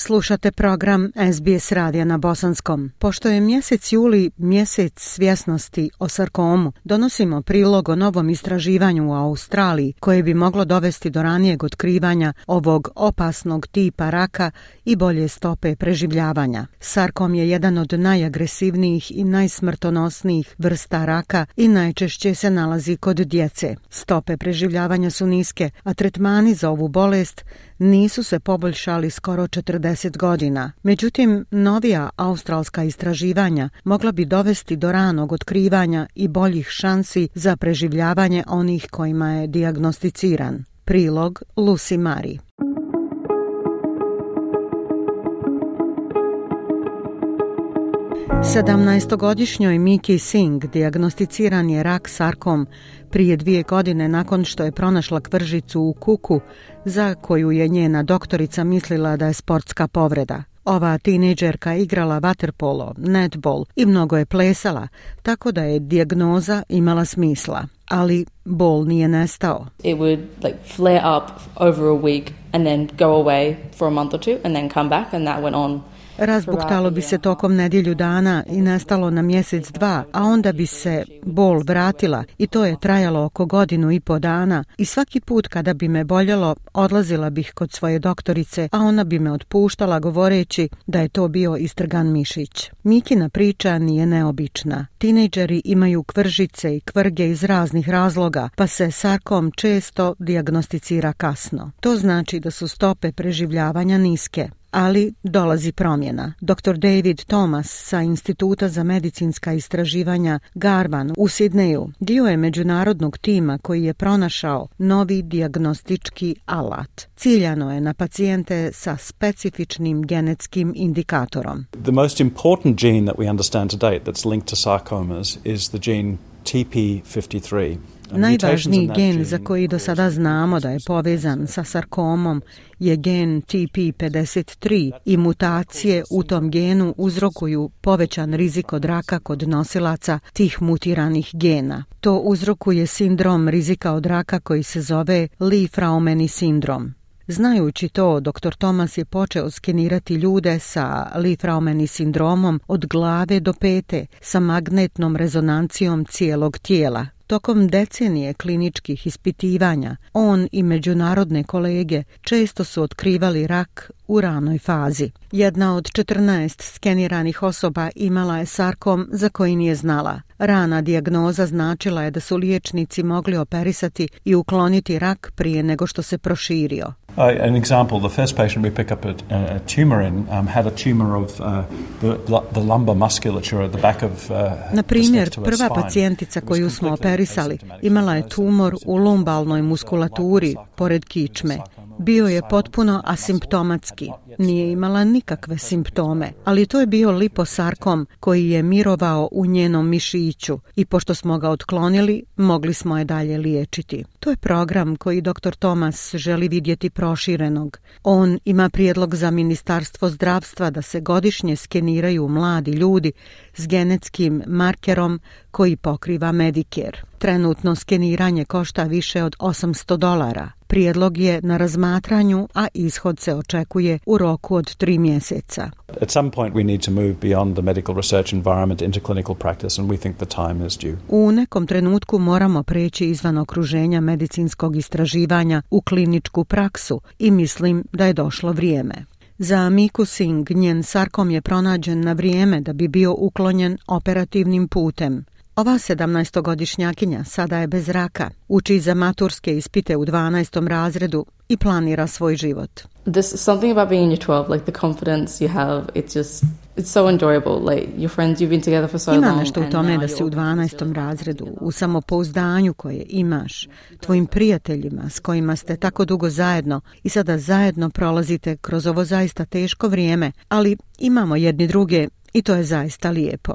Slušate program SBS radija na Bosanskom. Pošto je mjesec juli mjesec svjesnosti o sarkomu, donosimo prilog o novom istraživanju u Australiji koje bi moglo dovesti do ranijeg otkrivanja ovog opasnog tipa raka i bolje stope preživljavanja. Sarkom je jedan od najagresivnijih i najsmrtonosnijih vrsta raka i najčešće se nalazi kod djece. Stope preživljavanja su niske, a tretmani za ovu bolest nisu se poboljšali skoro 40 godina. Međutim, novija australska istraživanja mogla bi dovesti do ranog otkrivanja i boljih šansi za preživljavanje onih kojima je diagnosticiran. Prilog Lucy Mari 17-godišnjoj Miki Singh diagnosticiran je rak sarkom prije dvije godine nakon što je pronašla kvržicu u kuku za koju je njena doktorica mislila da je sportska povreda. Ova tineđerka igrala vaterpolo, netball i mnogo je plesala, tako da je dijagnoza imala smisla. Ali bol nije nestao. It would like flare up over a week and then go away for a month or two and then come back and that went on Razbuktalo bi se tokom nedjelju dana i nestalo na mjesec dva, a onda bi se bol vratila i to je trajalo oko godinu i po dana i svaki put kada bi me boljelo odlazila bih kod svoje doktorice, a ona bi me otpuštala govoreći da je to bio istrgan mišić. Mikina priča nije neobična. Tinejdžeri imaju kvržice i kvrge iz raznih razloga, pa se sarkom često dijagnosticira kasno. To znači da su stope preživljavanja niske ali dolazi promjena. Dr. David Thomas sa Instituta za medicinska istraživanja Garvan u Sidneju dio je međunarodnog tima koji je pronašao novi dijagnostički alat. Ciljano je na pacijente sa specifičnim genetskim indikatorom. The most important gene that we understand to date that's linked to sarcomas is the gene TP53. Najvažniji znači, gen za koji do sada znamo da je povezan sa sarkomom je gen TP53 i mutacije u tom genu uzrokuju povećan rizik od raka kod nosilaca tih mutiranih gena. To uzrokuje sindrom rizika od raka koji se zove Lee Fraumeni sindrom. Znajući to, dr. Thomas je počeo skenirati ljude sa Lifraumeni sindromom od glave do pete sa magnetnom rezonancijom cijelog tijela. Tokom decenije kliničkih ispitivanja on i međunarodne kolege često su otkrivali rak u ranoj fazi. Jedna od 14 skeniranih osoba imala je sarkom za koji nije znala. Rana dijagnoza značila je da su liječnici mogli operisati i ukloniti rak prije nego što se proširio. Uh, an example, the first patient we pick up a, a tumor in um, had a tumor of uh, the, the lumbar musculature at the back of uh, Na primjer, prva pacijentica koju smo operisali imala je tumor u lumbalnoj muskulaturi pored kičme bio je potpuno asimptomatski. Nije imala nikakve simptome, ali to je bio liposarkom koji je mirovao u njenom mišiću i pošto smo ga otklonili, mogli smo je dalje liječiti. To je program koji dr. Tomas želi vidjeti proširenog. On ima prijedlog za Ministarstvo zdravstva da se godišnje skeniraju mladi ljudi s genetskim markerom koji pokriva Medicare. Trenutno skeniranje košta više od 800 dolara. Prijedlog je na razmatranju, a ishod se očekuje u roku od tri mjeseca. At U nekom trenutku moramo preći izvan okruženja medicinskog istraživanja u kliničku praksu i mislim da je došlo vrijeme. Za Miku Singh njen sarkom je pronađen na vrijeme da bi bio uklonjen operativnim putem. Ova 17 sada je bez raka, uči za maturske ispite u 12. razredu i planira svoj život. Ima nešto u tome da si u 12. razredu, u samopouzdanju koje imaš, tvojim prijateljima s kojima ste tako dugo zajedno i sada zajedno prolazite kroz ovo zaista teško vrijeme, ali imamo jedni druge i to je zaista lijepo.